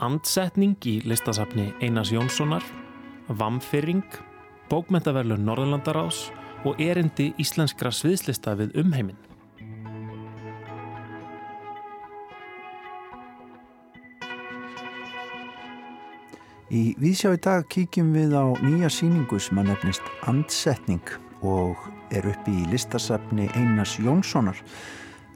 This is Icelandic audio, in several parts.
Andsetning í listasafni Einars Jónssonar, Vamfyrring, Bókmentaverlu Norðurlandarás og erindi íslenskra sviðslista við umheiminn. Í Vísjá í dag kíkjum við á nýja síningu sem að nefnist Andsetning og er uppi í listasafni Einars Jónssonar.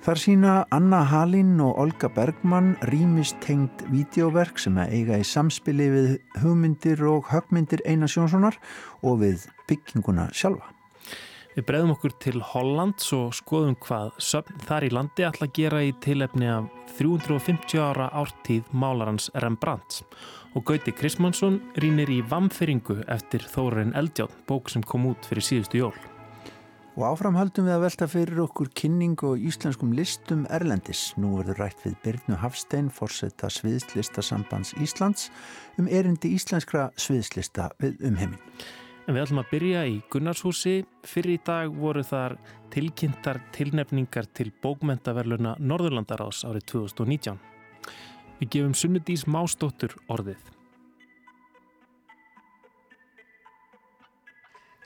Þar sína Anna Halín og Olga Bergmann rýmist tengd vídeoverk sem að eiga í samspili við hugmyndir og högmyndir Einars Jónssonar og við bygginguna sjálfa. Við breyðum okkur til Hollands og skoðum hvað söfn þar í landi ætla að gera í tilefni af 350 ára ártíð málarans Rembrandt og Gauti Krismansson rínir í Vamferingu eftir Þóren Eldján, bók sem kom út fyrir síðustu jól. Og áfram haldum við að velta fyrir okkur kynning og íslenskum listum Erlendis. Nú verður rætt við Byrnu Hafstein, forsetta Sviðslistasambands Íslands, um erindi íslenskra sviðslista við umheiminn. En við ætlum að byrja í Gunnarshúsi. Fyrir í dag voru þar tilkynntar tilnefningar til bókmentaverluna Norðurlandarás árið 2019. Við gefum Sunnudís Mástóttur orðið.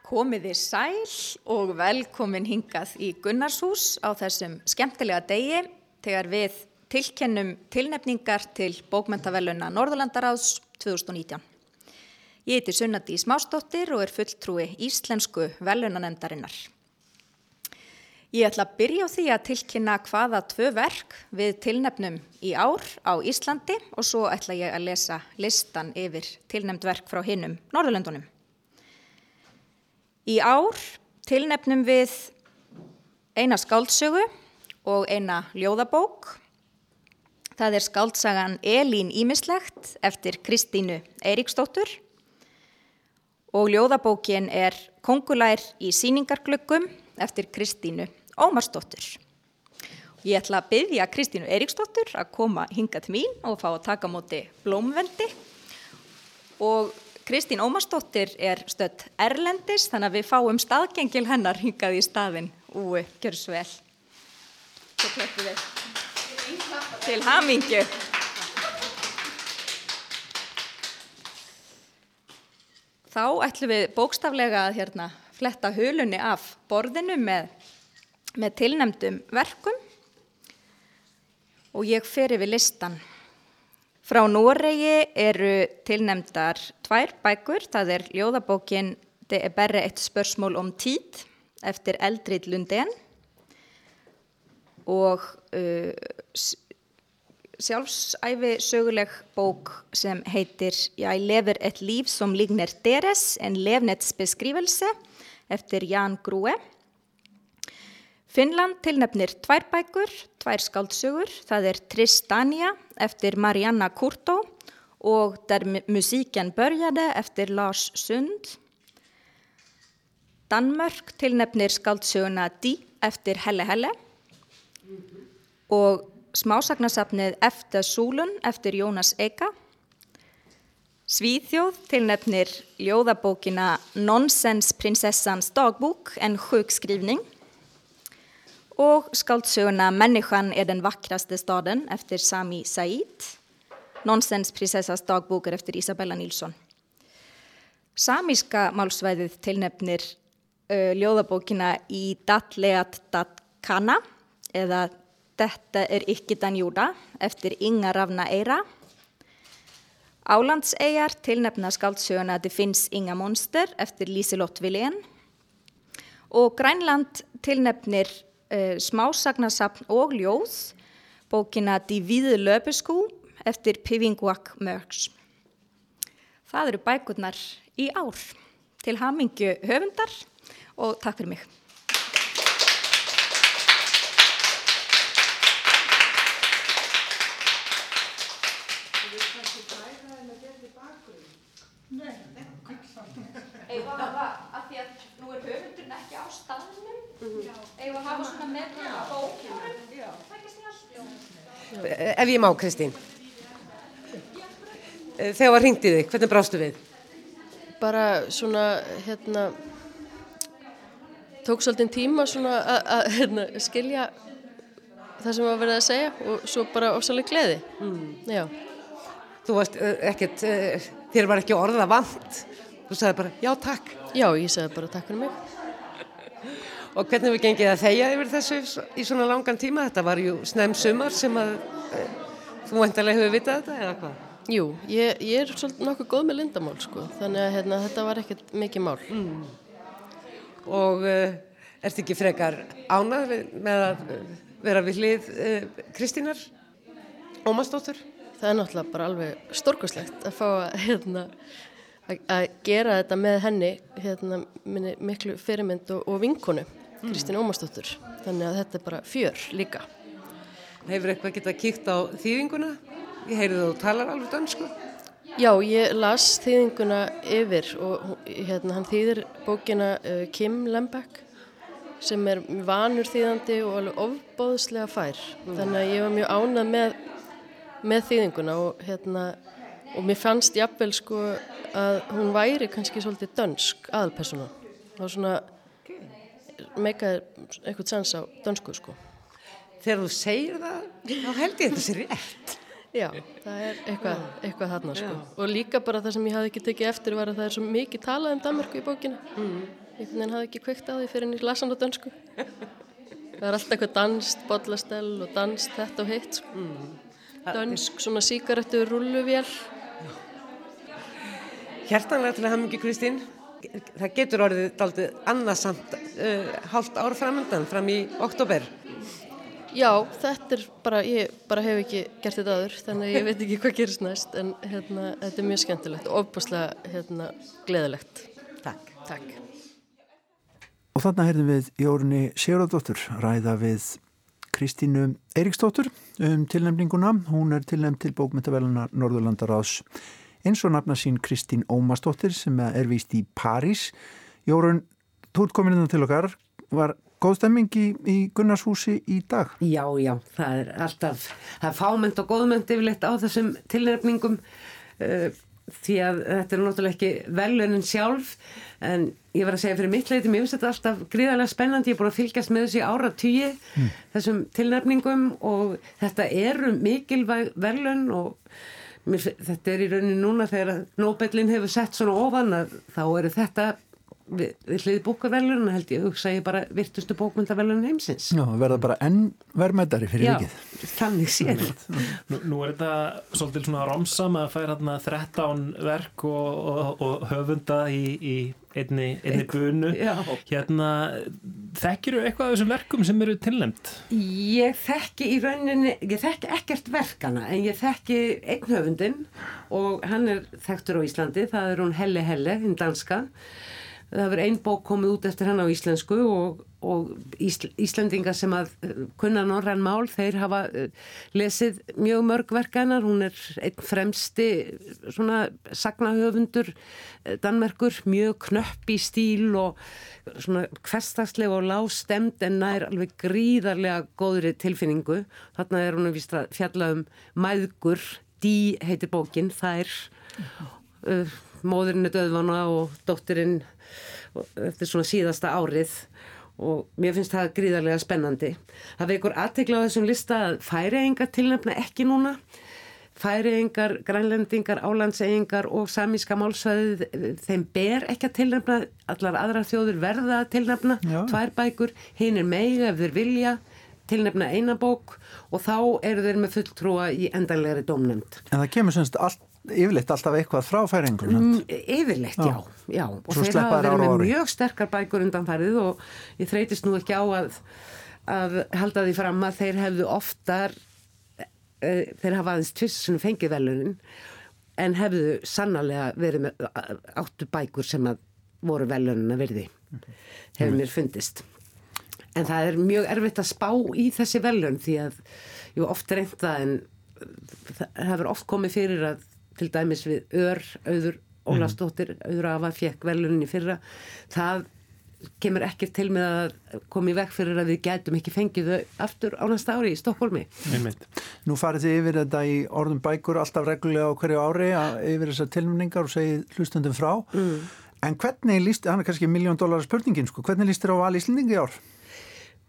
Komiði sæl og velkomin hingað í Gunnarshús á þessum skemmtilega degi þegar við tilkennum tilnefningar til bókmentaverluna Norðurlandaráðs 2019. Ég heiti Sunnadi Smástóttir og er fulltrúi Íslensku velunanemdarinnar. Ég ætla að byrja á því að tilkynna hvaða tvö verk við tilnefnum í ár á Íslandi og svo ætla ég að lesa listan yfir tilnefnd verk frá hinnum Norðurlöndunum. Í ár tilnefnum við eina skáldsögu og eina ljóðabók. Það er skáldsagan Elín Ímislegt eftir Kristínu Eiríksdóttur og ljóðabókin er Kongulær í síningarglöggum eftir Kristínu Ómarsdóttur. Ég ætla að byggja Kristínu Eiríksdóttur að koma hinga til mín og fá að taka móti blómvendi og Kristín Ómarsdóttir er stött Erlendis þannig að við fáum staðgengil hennar hingað í staðin og gjör svo vel. Til hamingju. þá ætlum við bókstaflega að hérna, fletta hulunni af borðinu með, með tilnemdum verkum og ég fer yfir listan. Frá Noregi eru tilnemdar tvær bækur, það er ljóðabókin Det er berre eitt spörsmól om tíð eftir Eldrid Lundén og uh, sjálfsæfi söguleg bók sem heitir Jeg lever et liv som ligner deres, en levnetsbeskrivelse eftir Jan Grue. Finnland tilnefnir tvær bækur, tvær skáldsögur, það er Tristania eftir Marianna Kurto og Der musiken började eftir Lars Sund. Danmörk tilnefnir skáldsöguna Di eftir Helle Helle og smásagnasafnið Eftir Súlun eftir Jónas Eika. Svíþjóð tilnefnir ljóðabókina Nonsensprinsessans dagbúk en sjukskrivning og skáldsöguna Människan er den vackraste staden eftir Sami Said. Nonsensprinsessas dagbúk er eftir Isabella Nilsson. Samíska málsvæðið tilnefnir uh, ljóðabókina í Datleat Datkana eða Þetta er ekki Danjúda eftir Inga Rafna Eira. Álandsegjar tilnefna skáldsöguna Det finns inga monster eftir Lísilott Vilén. Og Grænland tilnefnir uh, smásagnasapn og ljóð bókina Die Víðu löpeskú eftir Pivinguak Mörgs. Það eru bækurnar í ár. Til hamingju höfundar og takk fyrir mig. Eða hafa, af því að nú er höfundurinn ekki á staðnum, eða hafa svona með bókjórum, takist í allt. Ef ég má, Kristín. Þegar var hringt í þig, hvernig brástu við? Bara svona, hérna, tók svolítið tíma svona að hérna, skilja það sem var verið að segja og svo bara ofsalega gleði. Mm. Já. Þú varst ekkert, þér var ekki orða vant, þú sagði bara já takk. Já, ég sagði bara takk fyrir mig. Og hvernig við gengið að þeia yfir þessu í svona langan tíma? Þetta var ju snem sumar sem að uh, þú endalega hefur vitað þetta eða hvað? Jú, ég, ég er svolítið nokkuð góð með lindamál sko, þannig að hérna, þetta var ekkert mikið mál. Mm. Og uh, ert ekki frekar ánað með að vera við hlið uh, Kristínar Ómarsdóttur? Það er náttúrulega bara alveg storkoslegt að fá að, hérna, að gera þetta með henni, hérna, minni miklu fyrirmynd og, og vinkonu, Kristín Ómarsdóttur. Þannig að þetta er bara fjör líka. Hefur eitthvað getað kíkt á þýðinguna? Ég heyrði þú talar alveg dansku. Já, ég las þýðinguna yfir og hérna hann þýðir bókina uh, Kim Lembeck sem er vanur þýðandi og alveg ofbóðslega fær. Mm. Þannig að ég var mjög ánað með, með þýðinguna og hérna og mér fannst jafnvel sko að hún væri kannski svolítið dönsk aðalpersona. Það var svona meikaði eitthvað sans á dönsku sko. Þegar þú segir það, þá held ég þetta sér rétt. Já, það er eitthvað, eitthvað þarna sko. Og líka bara það sem ég hafði ekki tekið eftir var að það er svo mikið talað um Danmarku í bókinu. Mm. Einhvern veginn hafði ekki kveikt á því fyrir ég lasan á dönsku. það er alltaf eitthvað danst, bollastell og danst þetta og hitt sko. Mm. Dönsk, svona síkarettu rulluvél. Hjertanlega til að hafa mikið Kristín. Það getur orðið aldrei annarsamt uh, hálft ár framöndan fram í oktober. Já, þetta er bara, ég bara hef ekki gert þetta aður, þannig að ég veit ekki hvað gerist næst, en hérna, þetta er mjög skemmtilegt og ofbúslega hérna, gleðilegt. Takk. Takk. Og þarna heyrðum við Jórunni Sigurðardóttur ræða við Kristínu Eiríksdóttur um tilnefninguna. Hún er tilnefnd til bókmyndaveluna Norðurlandaráðs eins og nafna sín Kristín Ómasdóttir sem er víst í París. Jórun, þú ert komin inn til okkar, var Góð stemming í, í Gunnarshúsi í dag? Já, já, það er alltaf, það er fámynd og góðmynd yfirleitt á þessum tilnefningum uh, því að þetta er náttúrulega ekki velunin sjálf en ég var að segja fyrir mitt leiti, mér finnst þetta alltaf gríðarlega spennandi, ég er búin að fylgjast með þessu ára tíu, mm. þessum tilnefningum og þetta eru mikilvæg velun og mér, þetta er í raunin núna þegar Nobelin hefur sett svona ofan að þá eru þetta við, við hliði bókavelun held ég hugsa ég bara virtustu bókmyndavelun heimsins. Já, verða bara enn verðmættari fyrir Já, vikið. Já, þannig séð nú, nú er þetta svolítið svona romsam að færa hérna 13 verk og, og, og höfunda í, í einni, einni bunu. Já. hérna, þekkir þú eitthvað af þessum verkum sem eru tilnæmt? Ég þekki í rauninni ég þekki ekkert verkana en ég þekki einn höfundin og hann er þekktur á Íslandi, það er hún Helle Helle, hinn danska það verður einn bók komið út eftir hann á íslensku og, og Ísl, Íslendingar sem að eh, kunna norræn mál, þeir hafa eh, lesið mjög mörg verkanar, hún er einn fremsti svona sagnahöfundur eh, Danmerkur, mjög knöpp í stíl og svona hverstagslega og lágstemd en nær alveg gríðarlega góðri tilfinningu, þarna er hún að vista fjalla um mæðgur, Dí heitir bókin, þær uh, móðurinn er döðvana og dóttirinn eftir svona síðasta árið og mér finnst það gríðarlega spennandi. Það veikur aðtegla á þessum lista að færiðingar tilnefna ekki núna. Færiðingar, grænlendingar, álandseyingar og samíska málsvæðið, þeim ber ekki að tilnefna, allar aðra þjóður verða að tilnefna, Já. tvær bækur, hinn er meiga ef þeir vilja, tilnefna eina bók og þá eru þeir með fulltrúa í endanlegri domnefnd. En það kemur semst allt yfirleitt alltaf eitthvað frá færingunum? Mm, yfirleitt, já. já. Og Svo þeir hafa verið með mjög sterkar bækur undanfærið og ég þreytist nú ekki á að, að halda því fram að þeir hefðu oftar, uh, þeir hafa aðeins tvissunum fengið velunin en hefðu sannarlega verið með áttu bækur sem að voru velunina verði. Hefur mér fundist. En það er mjög erfitt að spá í þessi velun því að jú oft reynda en það hefur oft komið fyrir að til dæmis við ör, auður Ólastóttir, auður af að fjekk veluninni fyrra, það kemur ekki til með að koma í vekk fyrir að við getum ekki fengið þau aftur á næsta ári í Stokkólmi Nú farið þið yfir þetta í orðum bækur alltaf reglulega á hverju ári yfir þessar tilmningar og segið hlustundum frá. Mm. en hvernig líst, hann er kannski miljón dólar spurningin, sko, hvernig líst þér á val Íslendingi ár?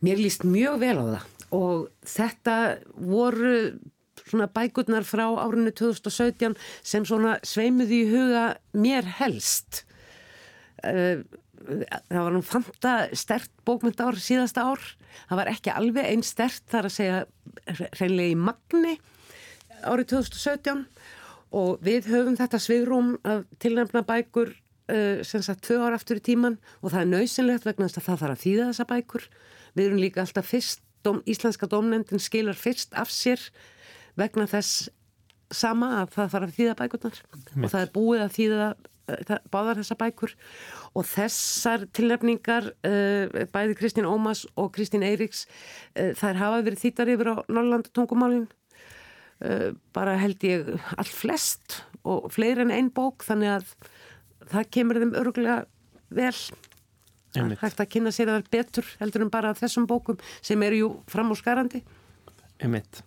Mér líst mjög vel á það og þetta voru svona bækurnar frá árinu 2017 sem svona sveimuði í huga mér helst. Uh, það var hann fanta stert bókmynd ár síðasta ár. Það var ekki alveg einn stert þar að segja reynlega í magni árið 2017 og við höfum þetta svigrum að tilnæmna bækur uh, sem sagt tvö ára aftur í tíman og það er nöysinlegt vegna þess að það þarf að þýða þessa bækur. Við erum líka alltaf fyrst dom, íslenska domnendin skilar fyrst af sér vegna þess sama að það þarf að þýða bækurnar. Mitt. og það er búið að þýða uh, báðar þessa bækur. Og þessar tilnefningar uh, bæði Kristín Ómas og Kristín Eiríks uh, þær hafa verið þýttar yfir á Norrlandu tungumálinn uh, bara held ég all flest og fleiri en einn bók þannig að það kemur þeim örgulega vel. Einmitt. hægt að kynna sér að er betur heldur en bara þessum bókum sem eru jú fram á skarandi. Einmitt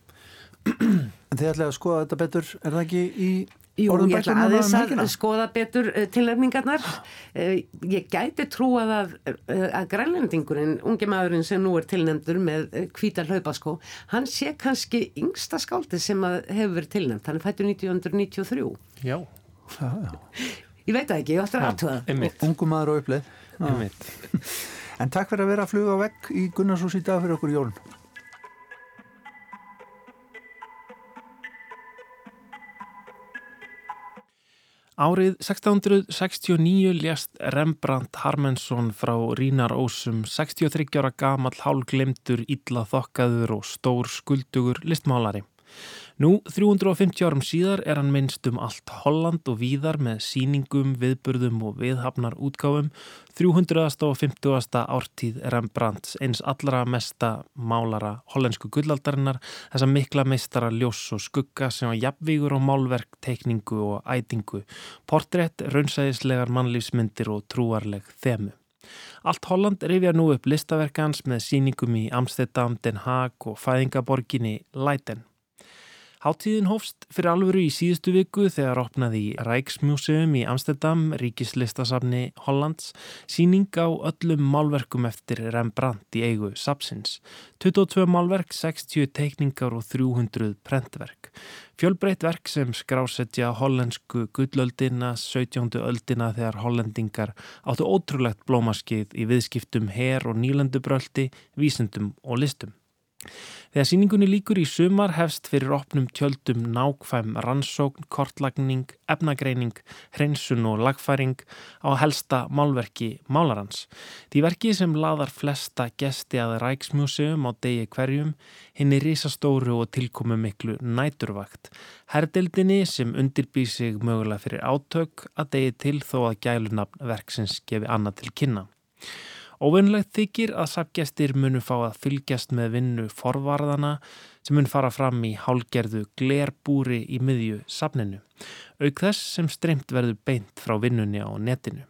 En þið ætlaði að skoða þetta betur, er það ekki í Jú, ég ætla aðeins að skoða betur uh, tilnefningarnar. Uh, ég gæti trúa að, uh, að grænlendingurinn, unge maðurinn sem nú er tilnefndur með hvita hlaupaskó, hann sé kannski yngsta skáldi sem hefur verið tilnefnd. Hann er fættur 1993. Já. já, já. Ég veit það ekki, ég ætla að aðtöða. Ungu maður og uppleið. En takk fyrir að vera að fluga á vegg í Gunnarsús í dag fyrir okkur jólun. Árið 1669 ljast Rembrandt Harmensson frá Rínarósum 63 ára gamal hálglemtur, illa þokkaður og stór skuldugur listmálari. Nú, 350 árum síðar er hann minnst um allt Holland og víðar með síningum, viðburðum og viðhafnar útgáfum. 350. ártíð Rembrandts, eins allra mesta málara hollensku gullaldarinnar, þessa mikla meistara ljós og skugga sem var jafnvígur og málverk, teikningu og ætingu. Portrétt, raunsæðislegar mannlífsmyndir og trúarleg þemu. Allt Holland rifja nú upp listaverkans með síningum í Amsterdam, Den Haag og fæðingaborginni Leiden. Háttíðin hófst fyrir alvöru í síðustu viku þegar opnaði í Rijksmuseum í Amsterdam, ríkislistasafni Hollands, síning á öllum málverkum eftir Rembrandt í eigu Sapsins. 22 málverk, 60 teikningar og 300 prentverk. Fjölbreytt verk sem skrásetja hollensku gullöldina, 17. öldina þegar hollendingar áttu ótrúlegt blómaskið í viðskiptum her og nýlendubröldi, vísendum og listum. Þegar síningunni líkur í sumar hefst fyrir opnum tjöldum nákvæm rannsókn, kortlagning, efnagreining, hreinsun og lagfæring á helsta málverki málarans. Því verki sem laðar flesta gesti að Ræksmuseum á degi hverjum, hinn er risastóru og tilkomu miklu næturvakt. Herdeldinni sem undirbýr sig mögulega fyrir átök að degi til þó að gælunafn verksins gefi annað til kynna. Óvinnlegt þykir að sapgestir munu fá að fylgjast með vinnu forvarðana sem mun fara fram í hálgerðu glerbúri í miðju sapninu, auk þess sem streymt verður beint frá vinnunni á netinu.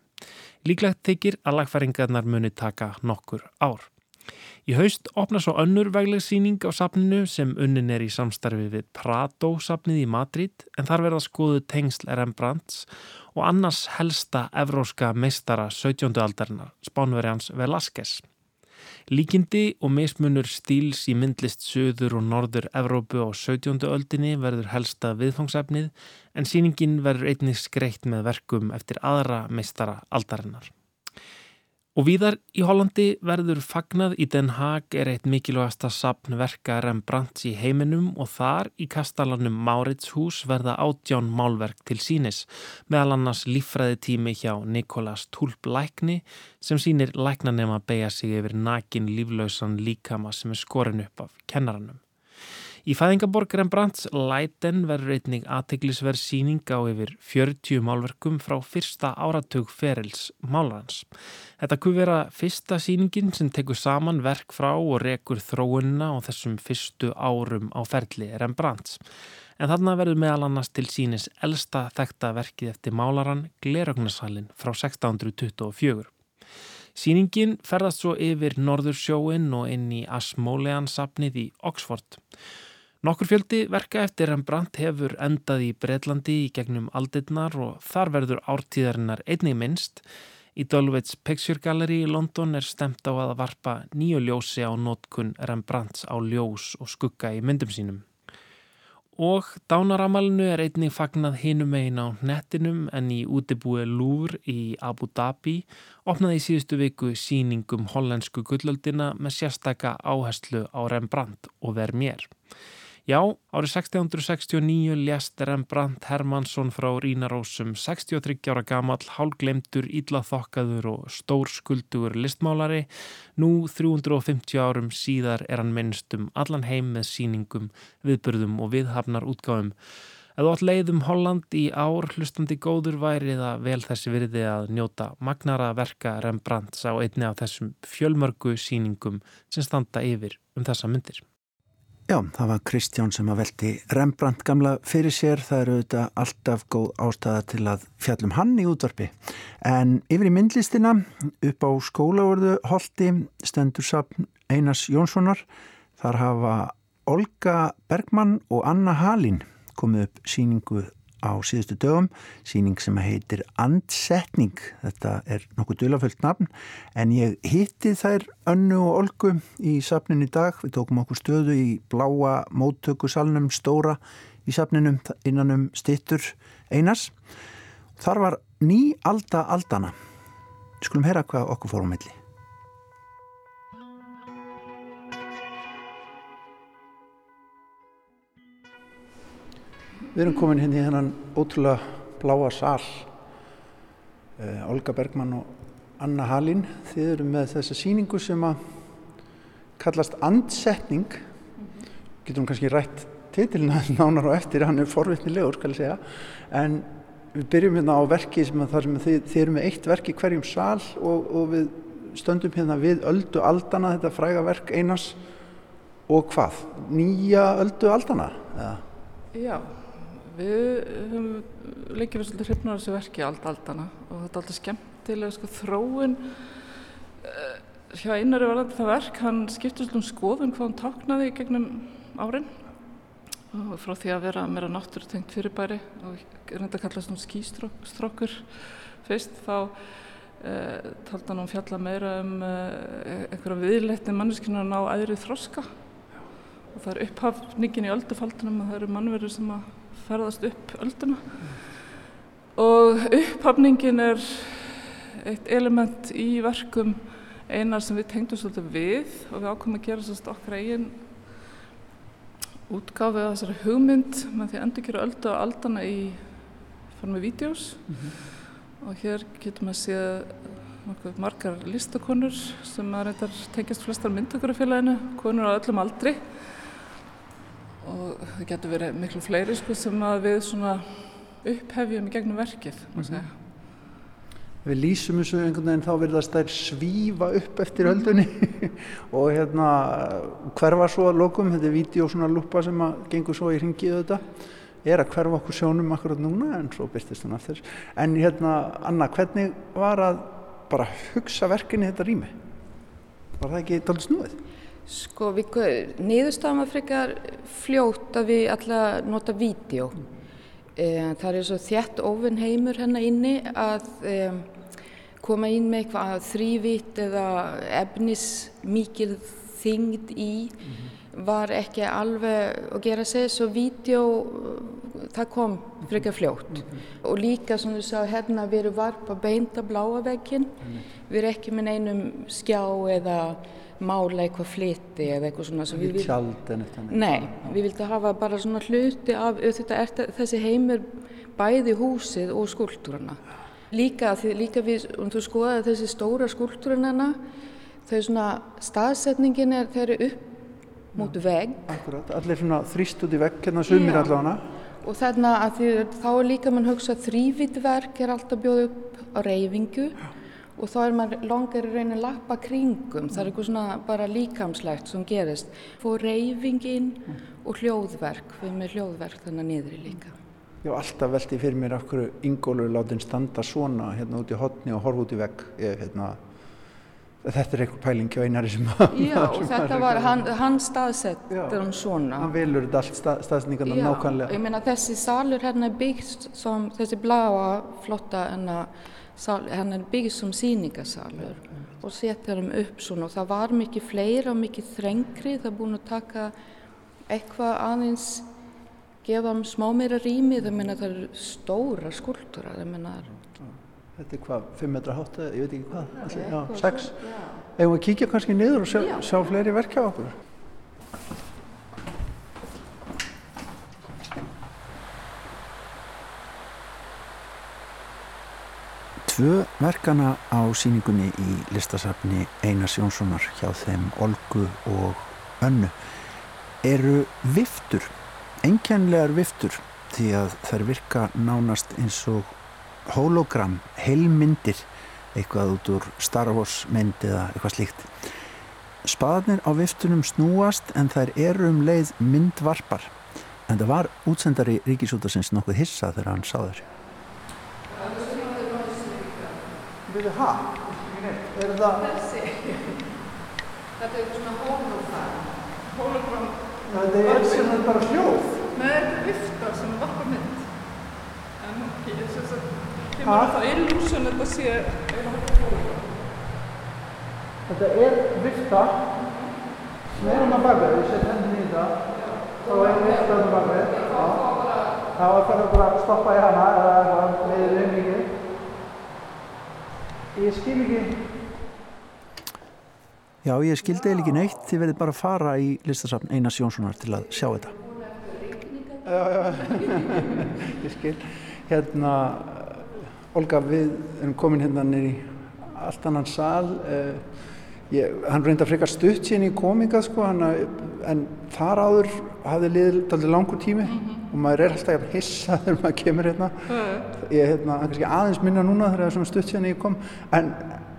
Líklegt þykir að lagfæringarnar muni taka nokkur ár. Í haust opna svo önnur veglegsýning á sapninu sem unnin er í samstarfi við Prado-sapnið í Madrid en þar verða skoðu tengsl Rembrandts og annars helsta evróska meistara 17. aldarinnar, spánverjans Velázquez. Líkindi og mismunur stíls í myndlist söður og norður Evrópu á 17. öldinni verður helsta viðfangsefnið en síningin verður einnig skreitt með verkum eftir aðra meistara aldarinnar. Og víðar í Hollandi verður fagnað í Den Haag er eitt mikilvægasta sapnverka Rembrandts í heiminum og þar í kastalanum Máritshús verða átján málverk til sínis, meðal annars lífræði tími hjá Nikolas Tulp Lækni sem sínir læknanema beigja sig yfir nakin líflausan líkama sem er skorin upp af kennaranum. Í fæðingaborg Rembrandts Leiden verður einnig aðteglisverð síning á yfir 40 málverkum frá fyrsta áratug ferils málarans. Þetta kuð vera fyrsta síningin sem tekur saman verk frá og rekur þróunna á þessum fyrstu árum á ferli Rembrandts. En þarna verður meðal annars til sínis elsta þekta verkið eftir málaran Glerögnasalinn frá 1624. Sýningin ferðast svo yfir Norðursjóin og inn í Asmolean sapnið í Oxford. Nokkur fjöldi verka eftir Rembrandt hefur endað í Breitlandi í gegnum aldirnar og þar verður ártíðarinnar einnig minnst. Í Dulwich Picture Gallery í London er stemt á að varpa nýju ljósi á nótkun Rembrandts á ljós og skugga í myndum sínum. Og dánaramalinu er einnig fagnað hinum einn á nettinum en í útibúi Louvre í Abu Dhabi opnaði í síðustu viku síningum hollensku gullöldina með sérstaka áherslu á Rembrandt og Vermeer. Já, árið 1669 lést Rembrandt Hermansson frá Rínarósum 63 ára gamall, hálglemtur, íllaþokkaður og stór skuldugur listmálari. Nú 350 árum síðar er hann minnst um allan heim með síningum, viðbörðum og viðhafnar útgáðum. Eða átt leiðum Holland í ár hlustandi góður væri það vel þessi virði að njóta magnara verka Rembrandts á einni af þessum fjölmörgu síningum sem standa yfir um þessa myndir. Já, það var Kristján sem að veldi Rembrandt gamla fyrir sér. Það eru auðvitað alltaf góð ástæða til að fjallum hann í útvarpi. En yfir í myndlistina upp á skólaverðu holdi stendur sapn Einars Jónssonar. Þar hafa Olga Bergmann og Anna Halín komið upp síningu á síðustu dögum, síning sem heitir Andsetning, þetta er nokkuð dölaföllt nafn, en ég hitti þær önnu og olgu í safnin í dag, við tókum okkur stöðu í bláa móttökusalnum stóra í safninum innanum stittur einas þar var ný alda aldana skulum heyra hvað okkur fórum melli Við erum komin hérna í hennan ótrúlega bláa sál. Uh, Olga Bergman og Anna Halín, þið eru með þessa síningu sem að kallast andsetning. Getur hún kannski rætt titilina nánar og eftir, hann er forvittnilegur, skal ég segja. En við byrjum hérna á verki sem að það sem þið, þið eru með eitt verk í hverjum sál og, og við stöndum hérna við öldu aldana, þetta fræga verk einas og hvað? Nýja öldu aldana? Eða? Já. Við höfum leikið við svolítið hrifnur á þessu verki allt aldana og þetta er alltaf skemmtilega sko, þróun uh, hjá einari varðandi það verk, hann svolítið um skoðun hvað hann táknaði gegnum árin. Og frá því að vera meira náttúrutengt fyrirbæri og reynda að kalla svona skýstrokkur fyrst þá uh, taldi hann um fjalla meira um uh, einhverja viðleitni manneskinu að ná aðrið þroska. Og það er upphafningin í öldufaldunum að það eru mannverður sem að ferðast upp ölduna og upphafningin er eitt element í verkum einar sem við tengdum svolítið við og við ákomum að gera svolítið okkar eigin útgáfið af þessari hugmynd með því að endur gera öldu á aldana í formið vídeos mm -hmm. og hér getum við að sé margar listakonur sem að reyndar tengjast flestar myndtökurafélaginu, konur á öllum aldri og það getur verið miklu fleiri sko, sem að við upphefjum í gegnum verkið mm -hmm. Við lýsum þessu einhvern veginn þá verðast þær svífa upp eftir höldunni og hérna hverfa svo að lokum, þetta er vídeo svona lupa sem að gengur svo í ringið þetta er að hverfa okkur sjónum akkurat núna en svo byrstist hann aftur en hérna Anna, hvernig var að bara hugsa verkinni þetta rými? Var það ekki doldið snúið? Sko, við niðurstafum að frekar fljótt að við alltaf nota vídeo. Mm. Það er svo þjætt ofinn heimur hérna inni að um, koma inn með eitthvað þrývitt eða efnis mikil þingd í mm -hmm. var ekki alveg að gera sig, svo vídeo það kom frekar fljótt. Mm -hmm. Og líka sem þú sá hérna við erum varpa beint að bláa veginn, -hmm. við erum ekki með einum skjá eða mála eitthvað fliti eða eitthvað svona tjald en eitthvað Nei, við vildum hafa bara svona hluti af er, þessi heimir bæði húsið og skúltúrana Líka, líka við, um þú skoðaði þessi stóra skúltúrana þau svona staðsetningin er þeir eru upp mútu vegg. Akkurat, allir svona þrýst út í vegg hérna sumir allavega. Og þarna að því, þá er líka mann hugsa þrývitverk er alltaf bjóð upp á reyfingu Já og þá er maður langar í raunin að lappa kringum, það er eitthvað svona bara líkamslegt sem gerist. Fór reyfingin mm. og hljóðverk, við með hljóðverk þannig niður í líka. Já, alltaf veldi fyrir mér af hverju yngólur látin standa svona hérna út í hotni og horfa út í vegg. Ég, hérna, þetta er eitthvað pæling hjá einari sem að... Já, og þetta var, hann, hann staðsett hann svona. Hann velur þetta allt stað, staðsningarna nákvæmlega. Já, ég meina þessi salur hérna er byggt sem þessi bláa flotta enna sal, hann er byggð som síningasalur og setja þeim upp svona. Og það var mikið fleira og mikið þrengri, það er búin að taka eitthvað aðeins gefa þeim smá meira rými, það meina það eru stóra skúltúra, það meina Þetta er hvað, 5 metra hátt, ég veit ekki hvað, allir, já, 6. Eða við kíkja kannski niður og sjá, sjá fleiri verk hjá okkur. Tvö verkana á síningunni í listasafni Einars Jónssonar hjá þeim Olgu og Önnu. Eru viftur, enkenlegar viftur því að þær virka nánast eins og hologram, heilmyndir eitthvað út úr Star Wars mynd eða eitthvað slíkt. Spaðnir á viftunum snúast en þær eru um leið myndvarpar. En það var útsendari Ríkisútasins nokkuð hissa þegar hann sá þér Við ha? Er það? Þetta er svona hólófæð. Hologram, Þetta er sem er bara hljóð með þetta er vifta sem varpar mynd. En ég syns að Ha? kemur það illusion þetta sé eða hologram. Þetta er vifta sem er um að baka, ég set hendin í það þá er vifta um að baka er það bara að stoppa í hana eða eitthvað með reyningi Ég skil ekki. Já, ég skildi eða ekki neitt. Þið verðið bara að fara í listasafn Einars Jónssonar til að sjá þetta. Já, já, ég skil. Hérna Olga, við erum komin hérna nýri allt annan sal. Uh, ég, hann reynda frekar stutt síðan í kominga sko, hann, en þar áður hafði liðið langur tími og maður er alltaf jafn hissa þegar maður kemur hérna. Ég hérna, hann kannski aðeins minna núna þegar það er svona stutt síðan ég kom. En,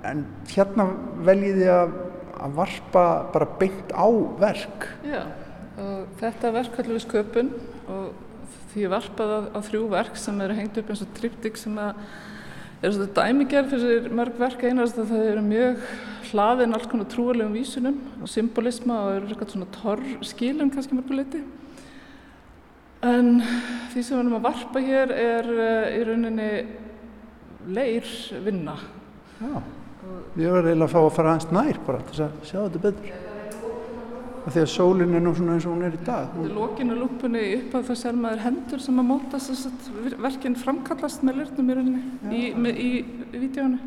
en hérna veljiði að, að varpa bara beint á verk. Já, og þetta verk kallum við sköpun. Og því ég varpaði á, á þrjú verk sem eru hengt upp eins og triptik sem að eru svona dæmigerð fyrir mörg verk einast að það eru mjög hlaðin alls konar trúalegum vísunum og symbolisma og eru eitthvað svona torr skilum kannski mörguleiti. En því sem við erum að varpa hér er uh, í rauninni leir vinna. Já, ég var eiginlega að fá að fara aðeins nær bara til að sjá þetta betur af því að sólinn er nú svona eins og hún er í dag Í lokinu lúpunni upp að það sér maður hendur sem að móta þess að verkinn framkallast með lirnum í rauninni í, með, í, í vídjónu.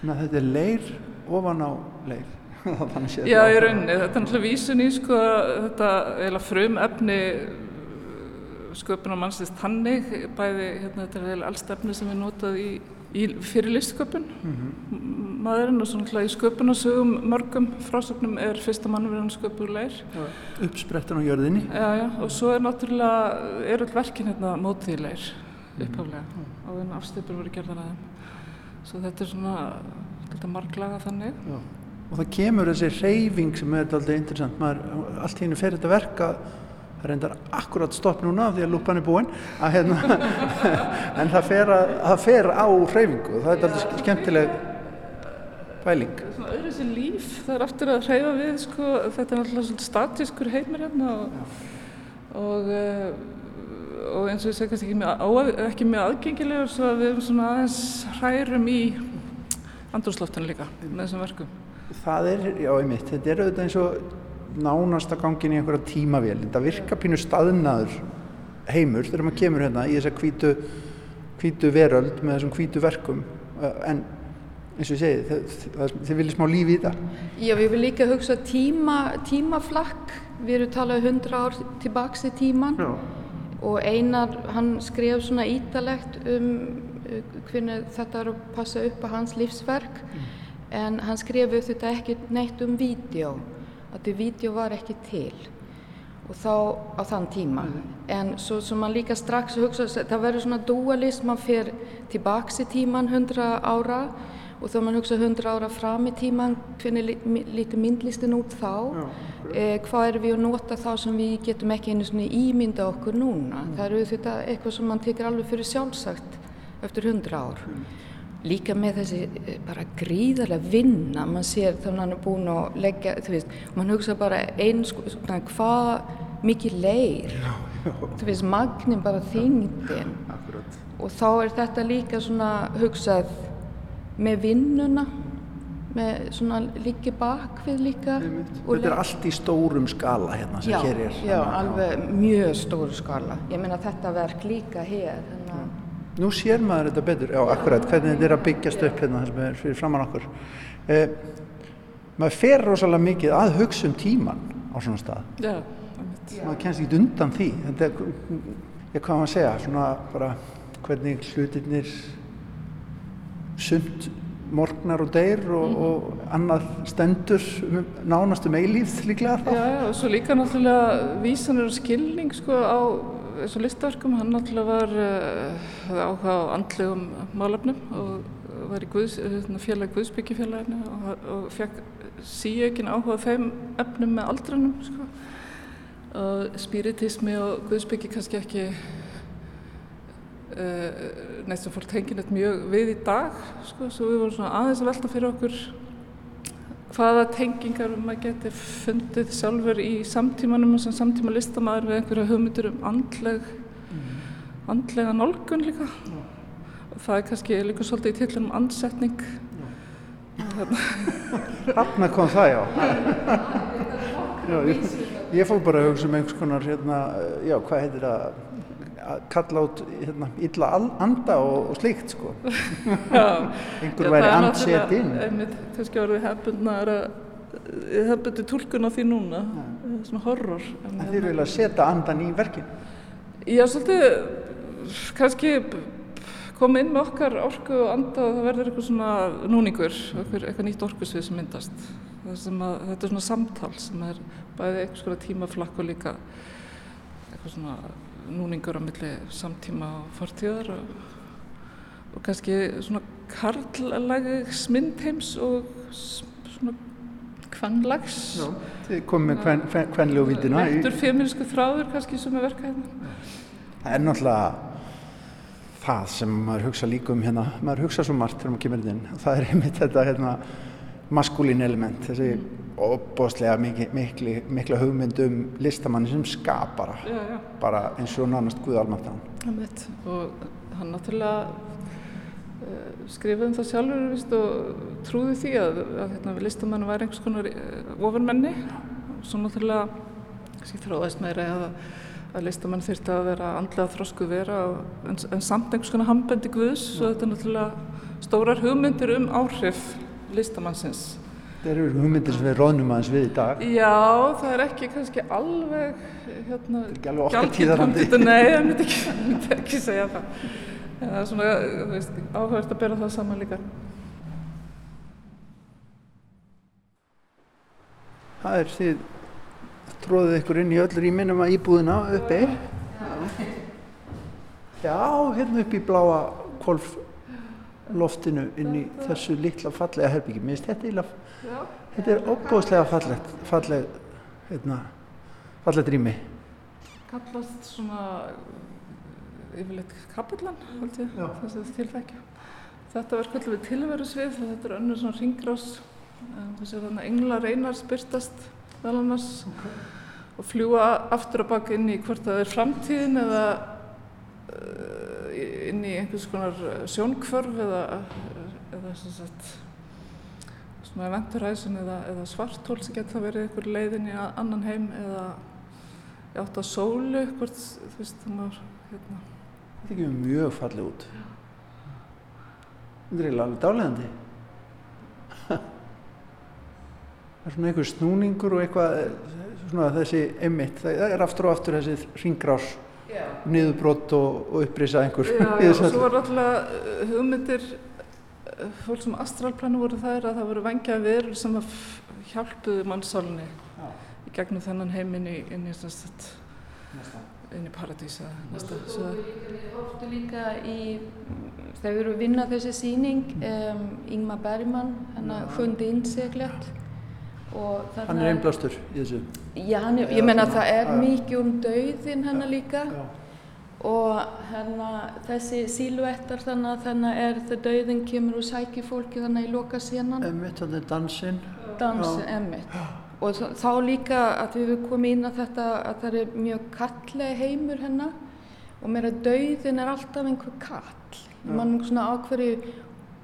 Þannig að þetta er leir ofan á leir Já, í rauninni. Þetta er náttúrulega vísun í sko þetta frum efni sköpunar mannsins tannig, bæði hérna þetta er eiginlega alls efni sem er notað í, í fyrir listsköpun maðurinn og svo náttúrulega í sköpunarsögum mörgum frásögnum er fyrsta mannverðan sköpur leir. uppsprettan á jörðinni Já, já, og svo er náttúrulega, er öll verkin hérna mótið í leir upphaflega og en afstipur voru gerðar að þeim. Svo þetta er svona, þetta marglaga þannig. Já. og það kemur þessi reyfing sem er alltaf interessant maður, allt henni fer þetta verka það reyndar akkurat stopp núna því að lúpan er búinn hérna en það fer, að, það fer á reyfingu og það er alltaf skemmtileg pæling. Svona öðru sér líf, það er aftur að hreyfa við, sko, þetta er náttúrulega svona statískur heimur hérna og, og, uh, og eins og ég kannski ekki mjög, á, ekki mjög aðgengilegur svo að við erum svona aðeins hrærum í andrúsloftinu líka með þessum verkum. það er, já einmitt, þetta er auðvitað eins og nánasta gangin í einhverja tímavél. Þetta virka pínu staðnaður heimur þegar maður kemur hérna í þessa hvítu, hvítu veröld með þessum hvítu verkum. Uh, en eins og ég segi þið, þið, þið viljið smá líf í þetta. Já, við viljum líka hugsa tíma, tímaflakk. Við erum talað 100 ár tilbaks í tíman Já. og Einar, hann skref svona ítalegt um uh, hvernig þetta er að passa upp á hans lífsverk. En hann skref þetta ekki neitt um vídeo, að því vídeo var ekki til og þá á þann tíma. En svo sem man líka strax hugsa það verður svona dualist, man fer tilbaks í tíman 100 ára og þá man hugsa 100 ára fram í tíman hvernig lítur myndlistin út þá. Eh, hvað erum við að nota þá sem við getum ekki einu svona ímynda okkur núna? Það eru þetta eitthvað sem man tekur alveg fyrir sjálfsagt eftir 100 ár líka með þessi eh, bara gríðarlega vinna, mann sér þannig að hann er búinn að leggja, þú veist, mann hugsa bara eins, svona hvað mikið leir, þú veist, magnin bara þyngdin. Akkurat. og þá er þetta líka svona hugsað með vinnuna með svona líki bakvið líka Þetta er allt í stórum skala hérna sem já, hér er. já, alveg mjög stóru skala. Ég meina þetta verk líka hér þannig að Nú sér maður þetta betur, já, akkurat, hvernig þetta er að byggjast upp hérna sem er fyrir framann okkur. Eh, maður fer rosalega mikið að hugsa um tíman á svona stað. Já. Maður kennst ekki undan því. Þetta er, ég hvað maður að segja, svona bara hvernig hlutirnir sumt morgnar og deyr og, og annað stendur nánast um eilíð líklega þá. Já, já, og svo líka náttúrulega vísanir og skilning sko á þessu listaverkum, hann náttúrulega var uh, áhuga á andlegum málefnum og var í Guðs, hérna, félag Guðsbyggjafélaginu og, og fekk síaukin áhuga þeim efnum með aldranum sko. og spiritismi og Guðsbyggi kannski ekki uh, neitt sem fólk tengir neitt mjög við í dag sko, svo við vorum svona aðeins að velta fyrir okkur hvaða tengingar maður geti fundið sjálfur í samtímanum sem samtíma listamæður við einhverja hugmyndir um andleg andlega nálgun líka. Og það er kannski líka svolítið í tillunum andsetning. Þarna kom það, já. já ég, ég fór bara að hugsa um einhvers konar, hérna, já, hvað heitir það, að kalla út hérna, illa anda og, og slíkt, sko. Einhver væri andset inn. Einmitt, kannski orðið hefbundnar hefbundi túlkun á því núna svona horror en, En þeir vilja setja andan í verkin. Já, svolítið kannski koma inn með okkar orku og anda og það verður eitthvað svona núningur, eitthvað, eitthvað nýtt orkusvið sem myndast. Það sem að, þetta er svona samtal sem er bæði einhvers konar tímaflakk og líka eitthvað svona núningur á milli samtíma og fortíðar og, og kannski svona karllags myndheims og svona kvannlags. Þið komið með kven, kven, kvenlegu vítina. Lektur feminísku þráður kannski sem er verka hérna. Það er náttúrulega það sem maður hugsa líka um hérna, maður hugsa svo margt þegar maður kemur inn það er einmitt þetta hérna maskulín element, þessi óbóðslega mikla, mikla, mikla hugmynd um listamanni sem skapara Já, já. bara eins og nánast Guð almáttan Einmitt. og hann náttúrulega uh, skrifaði um það sjálfur víst, og trúði því að, að hérna, listamennu væri einhvers konar uh, ofurmenni og svo náttúrulega kannski þróðast meira að, að listamenn þyrfti að vera andlega þrosku vera og, en, en samt einhvers konar hambendi guðs. Og þetta er náttúrulega stórar hugmyndir um áhrif listamannsins þetta eru hugmyndir sem við róðnum aðeins við í dag Já, það er ekki kannski alveg hérna, ekki alveg okkar gjaldgengt tíðarandi. hugmynd, Nei, ég myndi ekki, myndi ekki segja það. En það er svona, þú veist, áhugavert að bera það saman líka. það er þið tróðið ykkur inn í öll rýminum að íbúðina uppi já, hérna upp í bláa kolf loftinu inn í þessu litla fallega herbyggi mér finnst þetta eiginlega þetta er óbúðslega fallegt falleg hérna, fallegt rými. Kallast svona, yfirleitt kapillan, held ég, þess að þetta tilfækja. Þetta verður kvöldið við tilverusvið, þetta er önnur svona ringrás, þessi er þarna englar einars byrtast vel annars og fljúa aftur og bak inn í hvort það er framtíðin eða í einhvers konar uh, sjónkvörf eða, eða sagt, svona eventuræsin eða, eða svartól sem getur það verið einhver leiðin í annan heim eða átt að sólu hvort, þú veist, það maður hérna, þetta ekki mjög falleg út. Þetta er eiginlega alveg dálæðandi það er svona einhver snúningur og eitthvað eh, svona þessi einmitt, það er aftur og aftur þessi ringrás niðurbrott og, og upprisa einhver. Já, já, og svo var alltaf uh, hugmyndir uh, fólk sem astralplanu voru þær að það voru vangja verur sem að hjálpuðu mannsálni í gegnum þennan heim inn í, inn í, inn í paradís eða næsta. Svo, Ofta líka í, þegar við erum að vinna þessi síning, um, Ingmar Bergman, hann fundi innseglet. og þarna hann er einblástur í þessu. Já, hann Já, ég menna svona, það er mikið um dauðin hennar líka. Já. og hennar þessi síluettar þannig að þannig er þegar dauðin kemur og sækir fólki þannig í loka senan Emmitt, hann er dansinn. Dansi Já. emmitt og þá líka að við komið inn að þetta að það er mjög kallega heimur hennar. Og mér að dauðin er alltaf einhver kall. Mann svona á hverju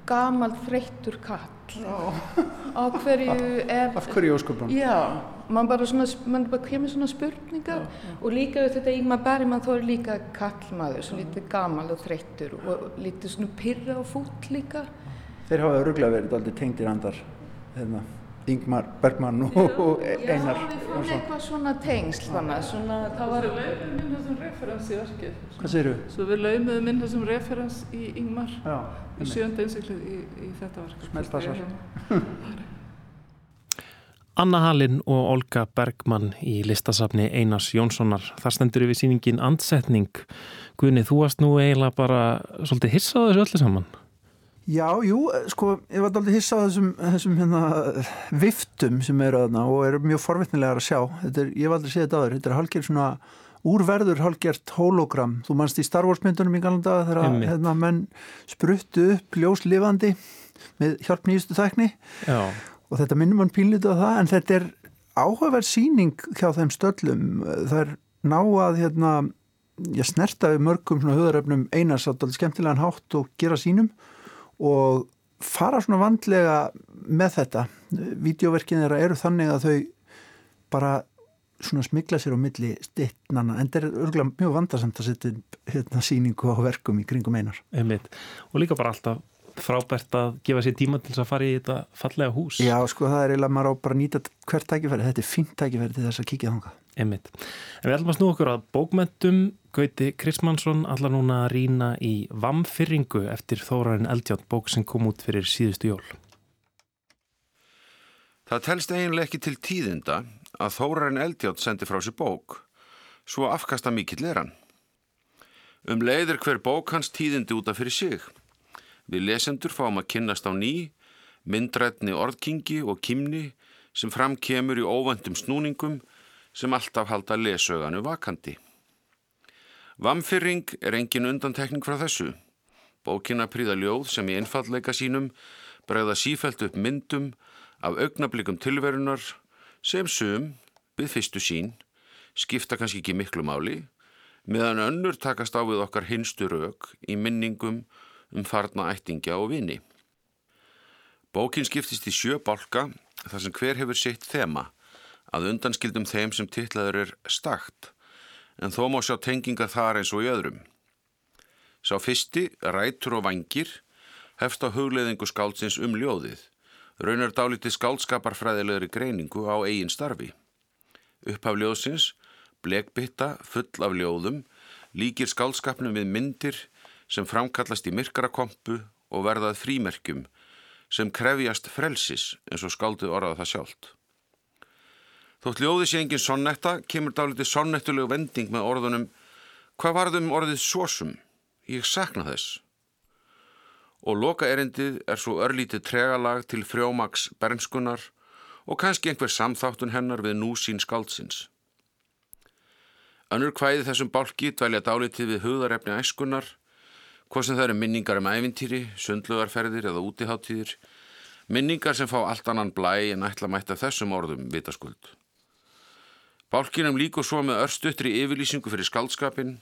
gamal þreyttur kall á hverju er af hverju ósköpun já, mann bara svona mann bara kemur svona spurningar og líka við þetta Ígmar Bergman þó er líka kallmaður, svo lítið gamal og þreyttur og lítið svona pyrra og fút líka. Þeir hafa öruglega verið aldrei tengdir andar hérna Ingmar Bergman og Einar Já, við fórum eitthvað svona tengsl þannig að svona, það var Svo laumuðum inn þessum referens í verkið. Hvað segir þú? Svo við laumuðum inn þessum referens í Ingmar Já, í sjönda einsiklið í, í þetta verk. Smellpassar. Anna Halinn og Olga Bergmann í listasafni Einars Jónssonar. Það stendur yfir síningin Andsetning. Guðni, þú varst nú eiginlega bara svolítið hissað þessu öllu saman. Já, jú, sko, ég var aldrei hissa á þessum, þessum hérna, viftum sem eru aðna og eru mjög forvittnilegar að sjá. Er, ég var aldrei séð þetta aður. Þetta er halgir svona úrverður, halgert hologram. Þú mannst í Star Wars myndunum í galanda þegar hérna, menn spruttu upp ljóslifandi með hjálp nýjustu þækni Já. og þetta minnum mann pínlítið á það en þetta er áhugaverð síning hjá þeim stöllum. Það er ná að hérna, ég snerta við mörgum höðaröfnum einars að skemmtilegan hátt og gera sínum og fara svona vandlega með þetta. Vídeoverkin þeirra eru þannig að þau bara svona smigla sér á milli stittnana en þetta er örgulega mjög vandarsamt að setja hérna, síningu á verkum í kringum einar. Einmitt. Og líka bara alltaf frábært að gefa sér tíma til að fara í þetta fallega hús. Já, sko það er eiginlega maður á bara að nýta hvert tækifæri. Þetta er fínt tækifæri til þess að kíkja þánga. Einmitt. En við ætlum að snú okkur að bókmentum. Gauti Krismansson allar núna að rýna í Vamfyrringu eftir Þórarinn Eldjátt bók sem kom út fyrir síðustu jól. Það telst eiginlega ekki til tíðinda að Þórarinn Eldjátt sendi frá sér bók, svo afkasta mikill er hann. Um leiðir hver bók hans tíðindi útaf fyrir sig. Við lesendur fáum að kynnast á ný, myndrætni orðkingi og kimni sem framkemur í óvendum snúningum sem alltaf halda lesöganu vakandi. Vamfyrring er engin undantekning frá þessu. Bókina príða ljóð sem í einfallleika sínum bregða sífælt upp myndum af augnablikum tilverunar sem sum, við fyrstu sín, skipta kannski ekki miklu máli, meðan önnur takast á við okkar hinstu rauk í minningum um farna ættingja og vini. Bókin skiptist í sjö bálka þar sem hver hefur sitt þema að undanskildum þeim sem titlaður er stakt, en þó má sjá tenginga þar eins og í öðrum. Sá fyrsti, rætur og vangir, hefst á hugleðingu skáldsins um ljóðið, raunar dálítið skáldskaparfræðilegri greiningu á eigin starfi. Upphaf ljóðsins, blekbytta full af ljóðum, líkir skáldskapnum við myndir sem framkallast í myrkarakompu og verðað frímerkjum sem krefjast frelsis eins og skáldið orðað það sjálft. Þótt ljóði sé engin sonnetta kemur dálítið sonnettulegu vending með orðunum Hvað varðum orðið sósum? Ég sakna þess. Og loka erindið er svo örlítið tregalag til frjómaks bernskunar og kannski einhver samþáttun hennar við núsín skáldsins. Önnur hvæði þessum bálki dvelja dálítið við hugðarefni æskunar, hvað sem það eru minningar um ævintýri, sundlugarferðir eða útiháttíðir, minningar sem fá allt annan blæ en ætla mætta þessum orðum vitaskuld. Bálkinum líku svo með örstuttri yfirlýsingu fyrir skaldskapin,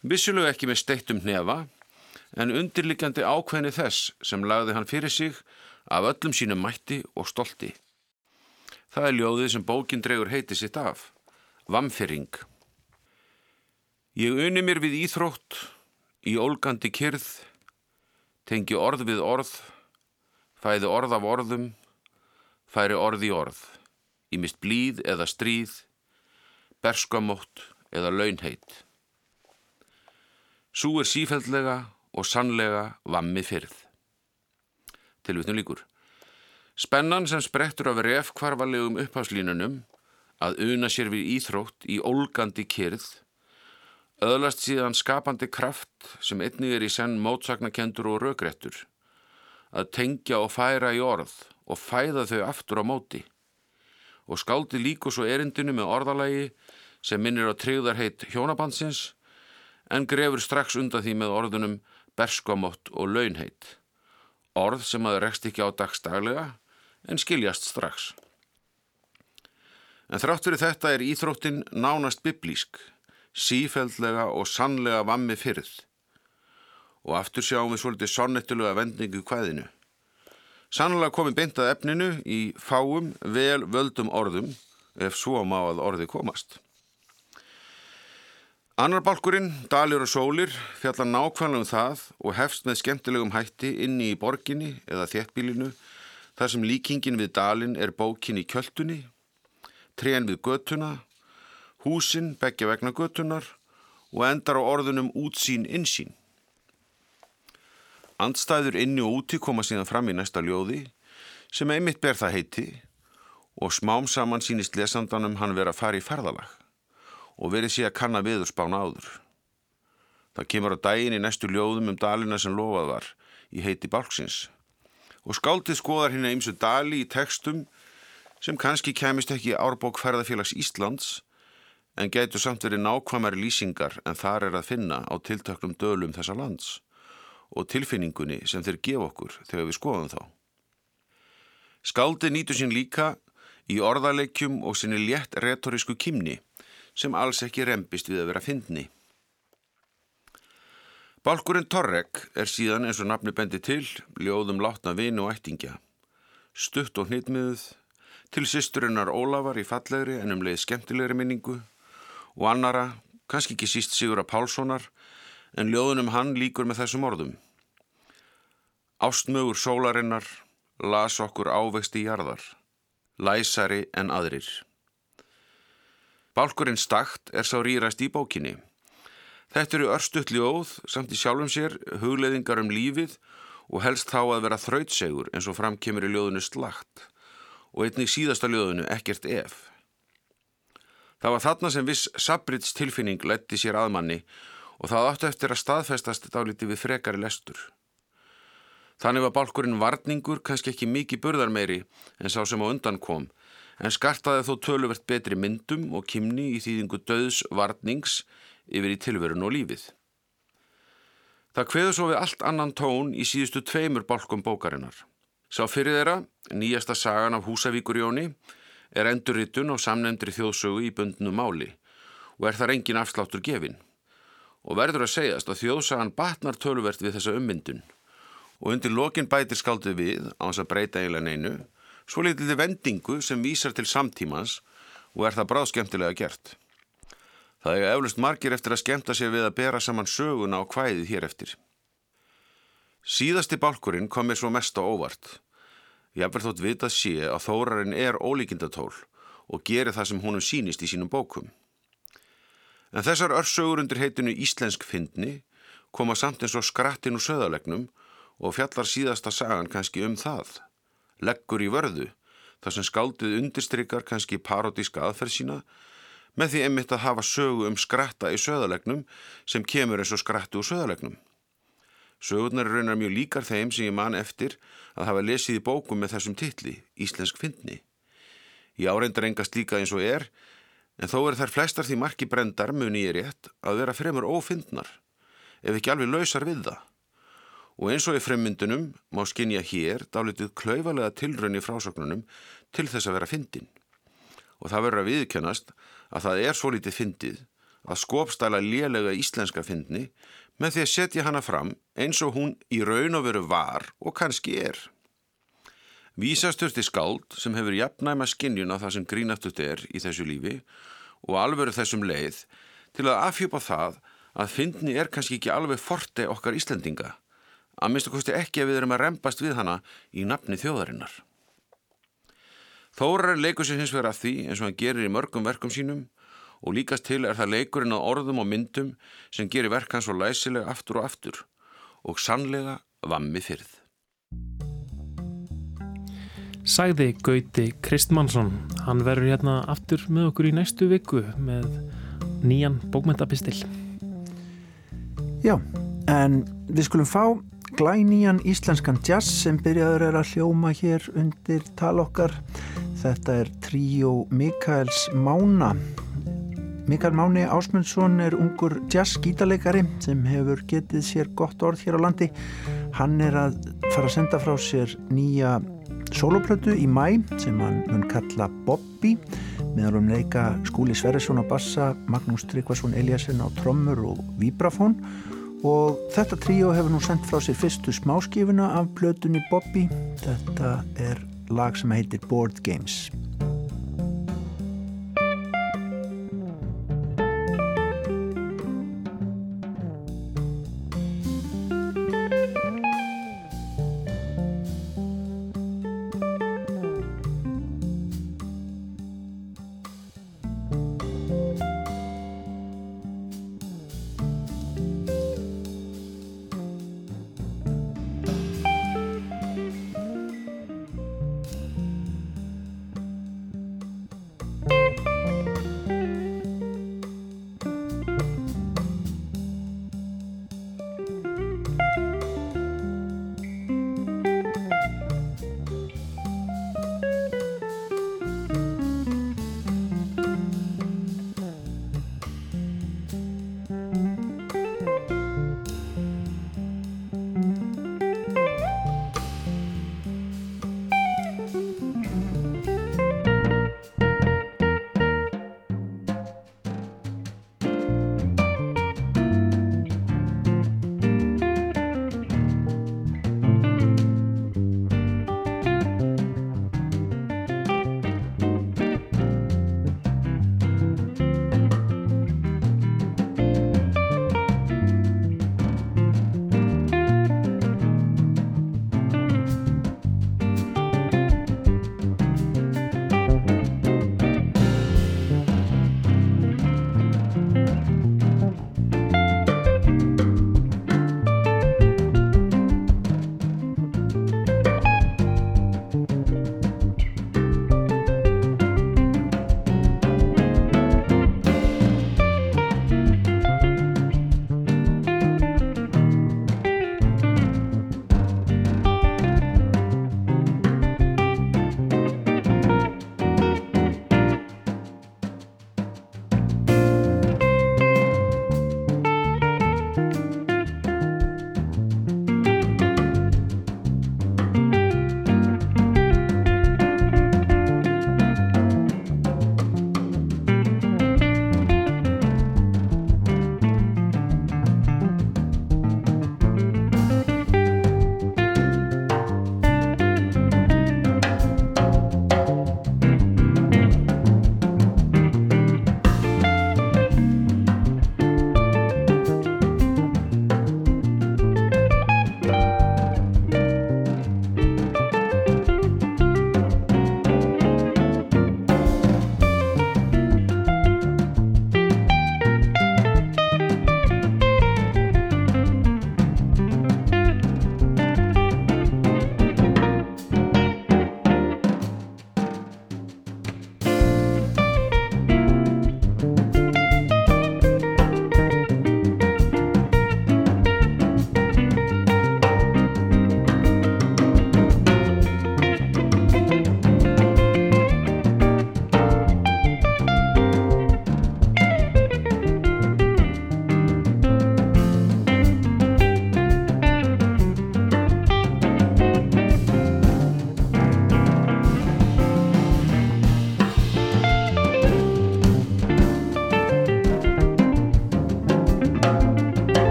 vissulega ekki með steittum hnefa, en undirlikjandi ákveðni þess sem lagði hann fyrir sig af öllum sínum mætti og stolti. Það er ljóðið sem bókin dregur heiti sitt af, Vamfyrring. Ég unni mér við íþrótt, í ólgandi kyrð, tengi orð við orð, fæði orð af orðum, færi orð í orð, í mist blíð eða stríð, berskamótt eða launheit. Sú er sífældlega og sannlega vammi fyrð. Tilvitnum líkur. Spennan sem sprettur af refkvarfalegum upphafslínunum að una sér við íþrótt í ólgandi kyrð öðlast síðan skapandi kraft sem einnig er í senn mótsagnakendur og rögrettur að tengja og færa í orð og fæða þau aftur á móti og skáldi líku svo erindinu með orðalagi sem minnir á tryggðarheit hjónabandsins en grefur strax undan því með orðunum berskamott og launheit orð sem að rekst ekki á dagstaglega en skiljast strax. En þrátt fyrir þetta er íþróttin nánast biblísk, sífældlega og sannlega vammi fyrð. Og aftur sjáum við svolítið sonnettulega vendingu hvaðinu. Sannlega komi beintað efninu í fáum, vel völdum orðum, ef svo má að orði komast. Annar balkurinn, Dalir og Sólir, fjallar nákvæmlega um það og hefst með skemmtilegum hætti inni í borginni eða þéttbílinu, þar sem líkingin við Dalin er bókin í kjöldunni, trén við göttuna, húsin begja vegna göttunar og endar á orðunum útsýn insýn. Andstæður inni og úti koma síðan fram í næsta ljóði sem einmitt ber það heiti og smám saman sínist lesandanum hann vera að fara í ferðalag og verið sé að kanna viður spána áður. Það kemur á daginn í næstu ljóðum um dalina sem lofað var í heiti Balksins og skáldið skoðar hérna og dali í textum sem kannski kemist ekki árbók ferðarfélags Íslands en getur samt verið nákvæmari lýsingar en þar er að finna á tiltöklum dölum þessa lands og tilfinningunni sem þeir gefa okkur þegar við skoðum þá. Skáldi nýtu sín líka í orðaleikjum og sinni létt retorísku kymni sem alls ekki rempist við að vera fyndni. Balkurinn Torrek er síðan eins og nafni bendi til ljóðum látna vinu og ættingja. Stutt og hnitmiðuð, til sýsturinnar Ólafar í fallegri en um leið skemmtilegri minningu og annara, kannski ekki síst Sigura Pálssonar, en ljóðunum hann líkur með þessum orðum. Ástmögur sólarinnar las okkur ávexti í jarðar, læsari en aðrir. Bálkurinn stakt er sá rýrast í bókinni. Þetta eru örstutt ljóð samt í sjálfum sér, hugleðingar um lífið og helst þá að vera þrautsegur eins og framkemur í ljóðunu slagt og einnig síðasta ljóðunu ekkert ef. Það var þarna sem viss Sabrits tilfinning letti sér aðmanni og það átti eftir að staðfestast dáliti við frekari lestur. Þannig var bálkurinn varningur kannski ekki mikið burðar meiri en sá sem á undan kom, en skartaði þó töluvert betri myndum og kymni í þýðingu döðs varnings yfir í tilverun og lífið. Það kveður svo við allt annan tón í síðustu tveimur bálkum bókarinnar. Sá fyrir þeirra, nýjasta sagan af Húsavíkurjóni, er endurritun og samnefndri þjóðsögu í bundnu máli og er þar engin afsláttur gefinn og verður að segjast að þjóðsagan batnar töluvert við þessa ummyndun og undir lokin bætir skaldið við á hans að breyta eiginlega neinu svo litildi vendingu sem vísar til samtímans og er það bráðskemtilega gert. Það er eflust margir eftir að skemta sér við að bera saman söguna á hvæðið hér eftir. Síðasti bálkurinn kom mér svo mest á óvart. Ég hef verið þótt vitað sé að þórarinn er ólíkindatól og gerir það sem húnum sínist í sínum bókum. En þessar örsögur undir heitinu Íslensk fyndni koma samt eins og skrattin úr söðalegnum og fjallar síðasta sagan kannski um það. Leggur í vörðu, þar sem skáldið undirstrykar kannski parodíska aðferð sína, með því einmitt að hafa sögu um skratta í söðalegnum sem kemur eins og skratti úr söðalegnum. Sögurnar er raunar mjög líkar þeim sem ég man eftir að hafa lesið í bókum með þessum titli, Íslensk fyndni. Ég áreindar engast líka eins og er, En þó er þær flestar því marki brendar muni ég rétt að vera fremur ófindnar, ef ekki alveg lausar við það. Og eins og í fremmyndunum má skinja hér dálitið klauvalega tilraun í frásögnunum til þess að vera fyndin. Og það verður að viðkjönast að það er svo litið fyndið að skopstæla lélega íslenska fyndni með því að setja hana fram eins og hún í raun og veru var og kannski er. Vísasturti skáld sem hefur jafnæma skinnjun á það sem grínaftut er í þessu lífi og alveru þessum leið til að afhjúpa það að fyndni er kannski ekki alveg forte okkar Íslendinga að minnstu kosti ekki að við erum að rempast við hana í nafni þjóðarinnar. Þórar leikur sér hins vegar að því eins og hann gerir í mörgum verkum sínum og líkast til er það leikurinn á orðum og myndum sem gerir verk hans svo læsilega aftur og aftur og sannlega vammi fyrð. Sæði Gauti Kristmannsson. Hann verður hérna aftur með okkur í næstu viku með nýjan bókmentapistil. Já, en við skulum fá glænýjan íslenskan jazz sem byrjaður er að hljóma hér undir talokkar. Þetta er tríó Mikaels Mána. Mikael Máni Ásmundsson er ungur jazz-gítarleikari sem hefur getið sér gott orð hér á landi. Hann er að fara að senda frá sér nýja soloplötu í mæ sem hann mun kalla Bobby meðal um leika Skúli Sverresson á bassa, Magnús Tryggvason Eliasson á trommur og vibrafón og þetta tríó hefur nú sendt frá sér fyrstu smáskifuna af blötunni Bobby. Þetta er lag sem heitir Board Games.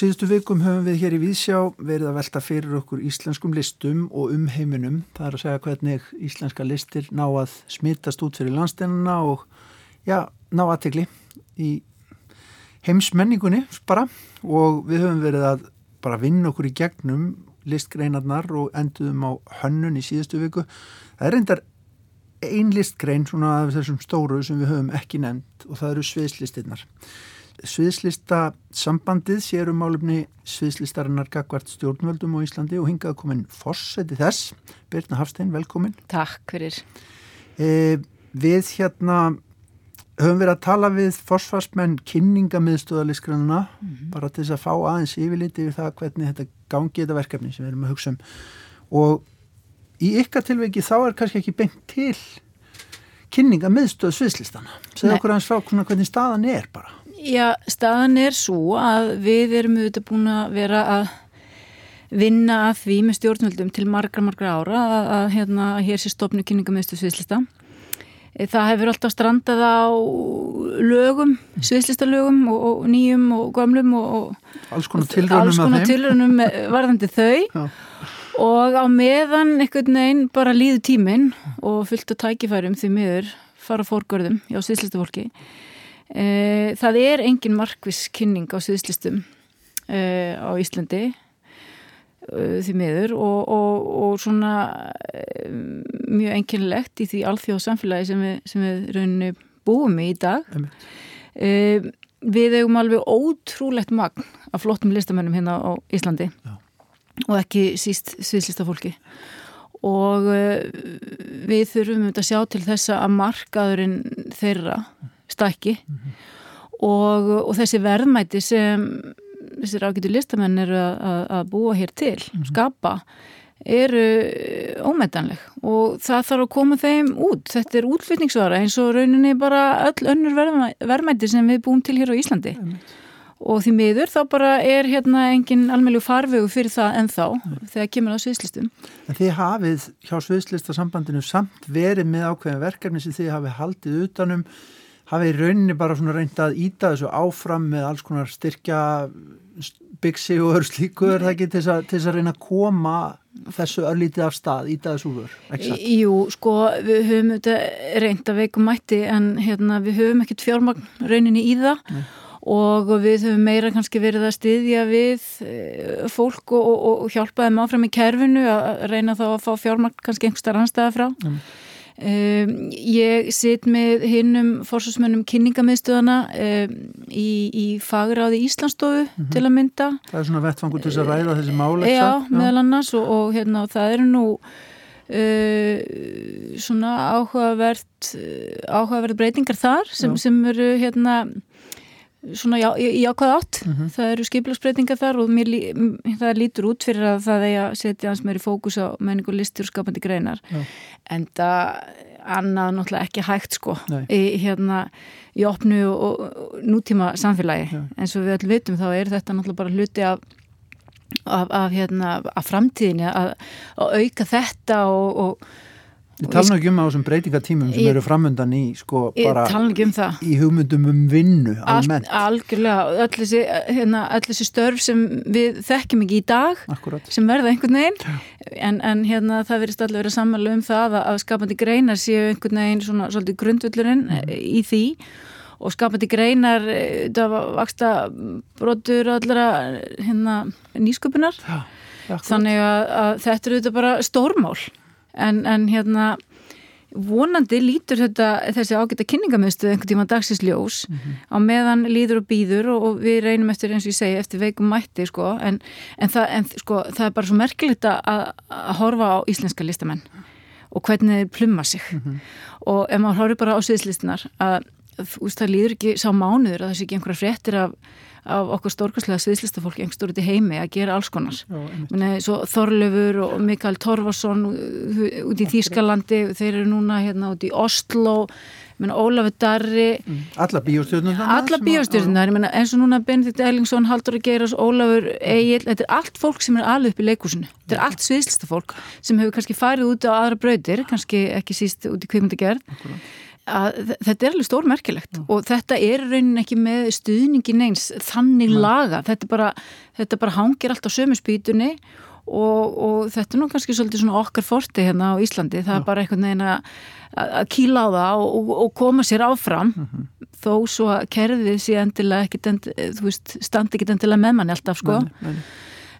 Síðustu vikum höfum við hér í Vísjá verið að velta fyrir okkur íslenskum listum og um heiminum. Það er að segja hvernig íslenska listir ná að smittast út fyrir landsteinuna og já, ná aðtegli í heimsmenningunni bara og við höfum verið að bara vinna okkur í gegnum listgreinarnar og enduðum á hönnun í síðustu viku. Það er reyndar ein listgrein svona af þessum stóru sem við höfum ekki nefnd og það eru sviðslistinnar. Sviðslista sambandið sérum álumni sviðslistarinnar gagvart stjórnvöldum á Íslandi og hingað komin fórseti þess. Birna Hafstein, velkomin. Takk fyrir. E, við hérna höfum verið að tala við fosfarsmenn kynningamiðstöðaliskrana mm -hmm. bara til þess að fá aðeins yfirliti við það hvernig þetta gangi þetta verkefni sem við erum að hugsa um og í ykkar tilveiki þá er kannski ekki beint til kynningamiðstöð sviðslistana segja okkur hans frá hvernig staðan er bara Já, staðan er svo að við erum auðvitað búin að vera að vinna að því með stjórnvöldum til margra margra ára að, að hérna hér sé stopnu kynningamiðstöð sviðslista. Eh, það hefur alltaf strandað á lögum, sviðslistalögum og, og nýjum og gamlum og alls konar tilrönum varðandi þau. Já. og á meðan einhvern veginn bara líðu tímin og fyllt að tækifærum því miður fara fórgörðum á sviðslistafólki e, það er engin markvis kynning á sviðslistum e, á Íslandi Uh, því miður og, og, og svona mjög enginlegt í því alþjóð samfélagi sem við, sem við rauninu búum í í dag. Við eigum alveg ótrúlegt magn af flottum listamönnum hérna á Íslandi Já. og ekki síst sviðslistafólki. Og uh, við þurfum um að sjá til þessa að markaðurinn þeirra stækki mm -hmm. og, og þessi verðmæti sem þessir ágætu listamenn eru að, búa hér til, mm -hmm. skapa eru ómetanleg. Og það þarf að koma þeim út. Þetta er útflutningsvara eins og rauninni bara öll önnur verðmætti sem við búum til hér á Íslandi. Mm og því miður þá bara er hérna engin almeinlegu farvegu fyrir það en þá mm þegar kemur á sviðslistum. En þið hafið hjá sviðslistasambandinu samt verið með ákveðin verkefni sem þið hafið haldið utanum hafið í rauninni bara svona reynd að íta þessu áfram með alls konar styrkja byggsi og öðru slíku er það ekki til þess, að, reyna að koma þessu örlítið af stað, íta þessu úr Jú, sko, við höfum þetta reynd að veikum mætti en hérna, við höfum ekkert fjármagn rauninni í það Nei. og við höfum meira kannski verið að styðja við eh, fólk og, og, og hjálpa þeim áfram í kerfinu að reyna þá að fá fjármagn kannski einhversta rannstæða frá Nei. Um, ég sitt með hinnum fórsvarsmönnum kynningamiðstöðana um, í, í fagráði Íslandsstofu mm -hmm. til að mynda. Það er svona vettfangur til þess að ræða þessi máleiksa Já, Já, meðal annars og, og, hérna, það eru nú uh, svona áhugavert áhugaverð breytingar þar sem, sem eru hérna svona já, í ákvað átt mm -hmm. það eru skiplagsbreytingar þar og mér, það lítur út fyrir að það er að setja hans meiri fókus á menningu listur og skapandi greinar já. en það annað náttúrulega ekki hægt sko í, hérna í opnu og, og nútíma samfélagi já. en svo við öll vitum þá er þetta náttúrulega bara hluti af af, af, hérna, af framtíðinni að, að auka þetta og, og Við talum ekki um á þessum breytingatímum sem ég, eru framöndan í sko bara um í hugmyndum um vinnu almennt. Al, algjörlega, öll þessi, hérna, öll þessi störf sem við þekkjum ekki í dag Akkurat. sem verða einhvern veginn. En, en hérna það verist allir verið sammálu um það að, að skapandi greinar séu einhvern veginn svona svolítið grundvöldurinn mm. í því. Og skapandi greinar eh, það vaksta brotur allra hérna nýsköpunar. Já, þannig að, að þetta eru þetta bara stórmál en, en hérna vonandi lítur þetta, þessi ágæta kynningamöðstuð einhvern tíma dagsisljós mm -hmm. á meðan líður og býður og, og við reynum eftir eins og ég segi, eftir veikum mætti sko, en, en, það, en sko, það er bara svo merkilegt að, að horfa á íslenska listamenn og hvernig þeir plumma sig mm -hmm. og ef maður horfir bara á sviðslistunar að það líður ekki sá mánuður að það sé ekki einhverja fréttir af af okkur stórkastlega sviðslistafólk einhverjum út í heimi að gera alls konars svo Þorlefur og Mikael Torfarsson út í Þýskalandi þeir eru núna hérna út í Oslo Ólafur Darri. Mm. Alla bíostjórnundar, eins og núna Benedikt Ellingsson Haldur Geiras, Ólafur Egil þetta er allt fólk sem er alveg upp í leikúsinu þetta er allt sviðslistafólk sem hefur kannski farið út á aðra brautir, kannski ekki síst út í kvikmyndagerð að þetta er alveg stórmerkilegt mm. og þetta er raunin ekki með stuðningin eins þannig mm. laga, þetta bara, þetta bara hangir allt á sömuspítunni og, og þetta er nú kannski svolítið svona okkar forti hérna á Íslandi, það mm. er bara einhvern veginn að, kíla á það og, og koma sér áfram -hmm. þó svo að kerfið sé endilega ekkit, end, þú veist, standi ekkit endilega með manni alltaf sko nei, nei.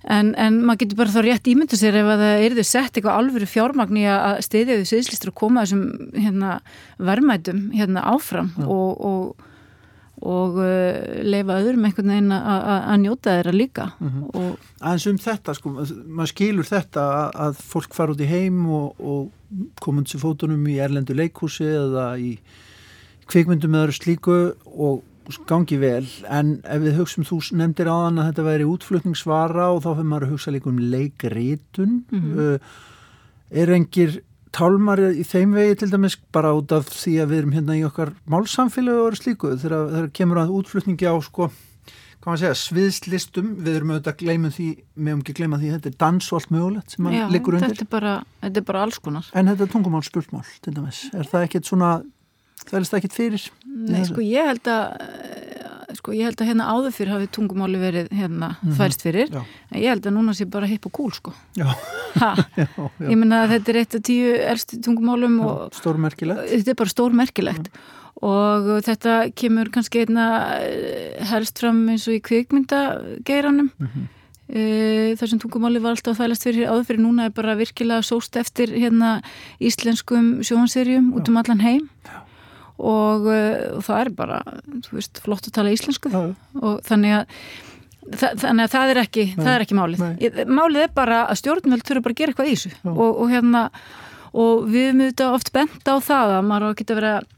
En, en maður getur bara þá rétt ímynda sér ef að það erðu sett eitthvað alvöru fjármagn í að stiðja því sviðslistur og koma þessum hérna, verðmætum hérna, áfram ja. og, og, og uh, leifa öðrum einhvern veginn að njóta þeirra líka. Mm -hmm. Aðeins um þetta, sko, maður skilur þetta að, að fólk fara út í heim og, og komund sér fótunum í erlendu leikhúsi eða í kvikmyndum öðru slíku og gangi vel en ef við hugsaum þú nefndir á þann að þetta væri útflutningsvara og þá fyrir maður að hugsa líka um leikritun mm -hmm. uh, er engir tálmar í þeim vegi til dæmis bara út af því að við erum hérna í okkar málsamfélagi og slíku þegar það kemur að útflutningi á sko hvað maður segja, sviðslistum við erum auðvitað að gleyma því erum ekki að gleyma því að þetta er dans og allt mögulegt sem Já, liggur undir. Þetta er bara, þetta er bara alls konar. En þetta er tungumál spurtmál til dæmis, er það ekkert svona það er ekkert fyrir? Nei, sko ég held að sko ég held að hérna áður fyrir hafi tungumáli verið hérna mm -hmm. þvælst fyrir. Já. en ég held að núna sé bara hipp og kúl sko. Já. já, ég menna að þetta er eitt af tíu elsti tungumálum og stórmerkilegt. Þetta er bara stórmerkilegt. Og þetta kemur kannski einna eh, helst fram eins og í kvikmyndageiranum. Mm -hmm. e, þar sem tungumáli var alltaf þvælast fyrir áður fyrir núna er bara virkilega sóst eftir hérna íslenskum sjónserjum út um allan heim. Já og, uh, það er bara veist, flott að tala íslensku. Ja. og þannig að Þa, þannig að það er ekki, það er ekki málið. Nei. málið er bara að stjórnveld þurfa bara að gera eitthvað í þessu. Og, og hérna og við höfum auðvitað oft bent á það að maður geta verið að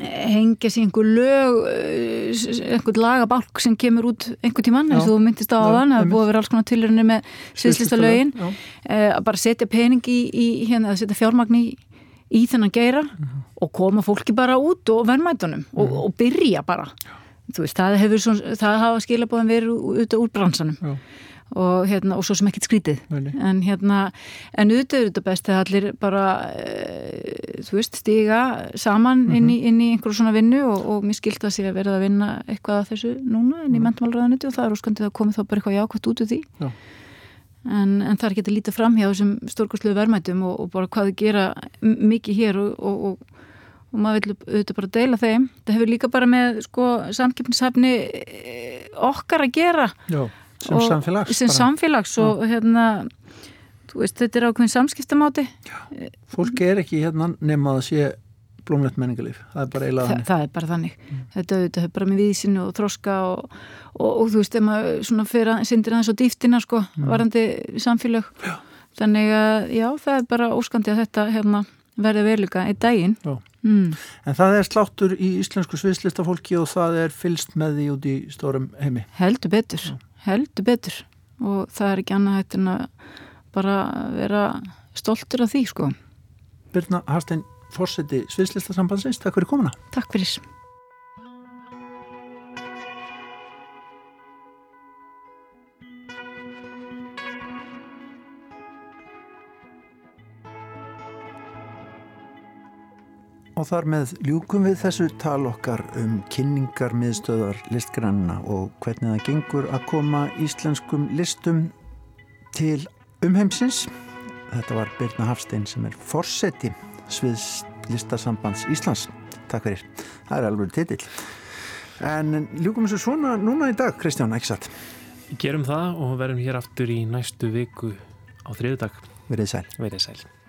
hengja sér einhver lög uh, einhver lagabálk sem kemur út einhver tíman eins og þú myndist á þann að það búið að vera alls konar tilurinn með sýðslista lögin eh, að bara setja pening í, í hérna, að setja fjármagn í í þennan geira mm -hmm. og koma fólki bara út og vennmætunum og, mhm. og byrja bara. Veist, það hefur svona, það hafa skilabóðan verið út úr bransanum. Já. og hérna, og svo sem ekkert skrítið. En hérna, en auðvitað er þetta best þegar allir bara e, þú veist, stiga saman inn, í, inn í einhverjum svona vinnu og, og mér skilt að sé að verða að vinna eitthvað af þessu núna inn í mentumálraðanuti og það er óskandið að komið þá bara eitthvað jákvæmt út úr því. Já en, en það er ekki að líta fram hjá þessum stórkoslu verðmættum og, og bara hvað þau gera mikið hér og, og, og maður vil auðvitað bara deila þeim. Það hefur líka bara með sko, samkeppnishafni eh, okkar að gera. Já, sem samfélags sem samfélags og hérna veist, þetta er ákveðin samskiptamáti. Já, fólki er ekki hérna nema að sé blómlegt menningalíf, það er bara eiginlega þannig það er bara þannig, mm. þetta auðvitað er bara með vísinu og þroska og, og, og þú veist, ef maður svona fyrir að syndir aðeins á dýftina sko, mm. varandi samfélag já. þannig að já, það er bara óskandi að þetta hérna, verði veruleika í daginn mm. En það er sláttur í íslensku sviðslistafólki og það er fylst með því út í stórum heimi Heldur betur, já. heldur betur og það er ekki annað hægt en að bara vera stoltur af því sko Birna Harstein fórseti Sviðslistasambansins. Takk fyrir komuna. Takk fyrir. Og þar með ljúkum við þessu tal okkar um kynningar miðstöðar listgranna og hvernig það gengur að koma íslenskum listum til umheimsins. Þetta var Birna Hafstein sem er fórseti sviðs listasambands Íslands. Takk fyrir, það er alveg titill. En ljúkum svo svona núna í dag, Kristján, ekki satt? Gerum það og verðum hér aftur í næstu viku á þriðu dag Verðið sæl. Verðið sæl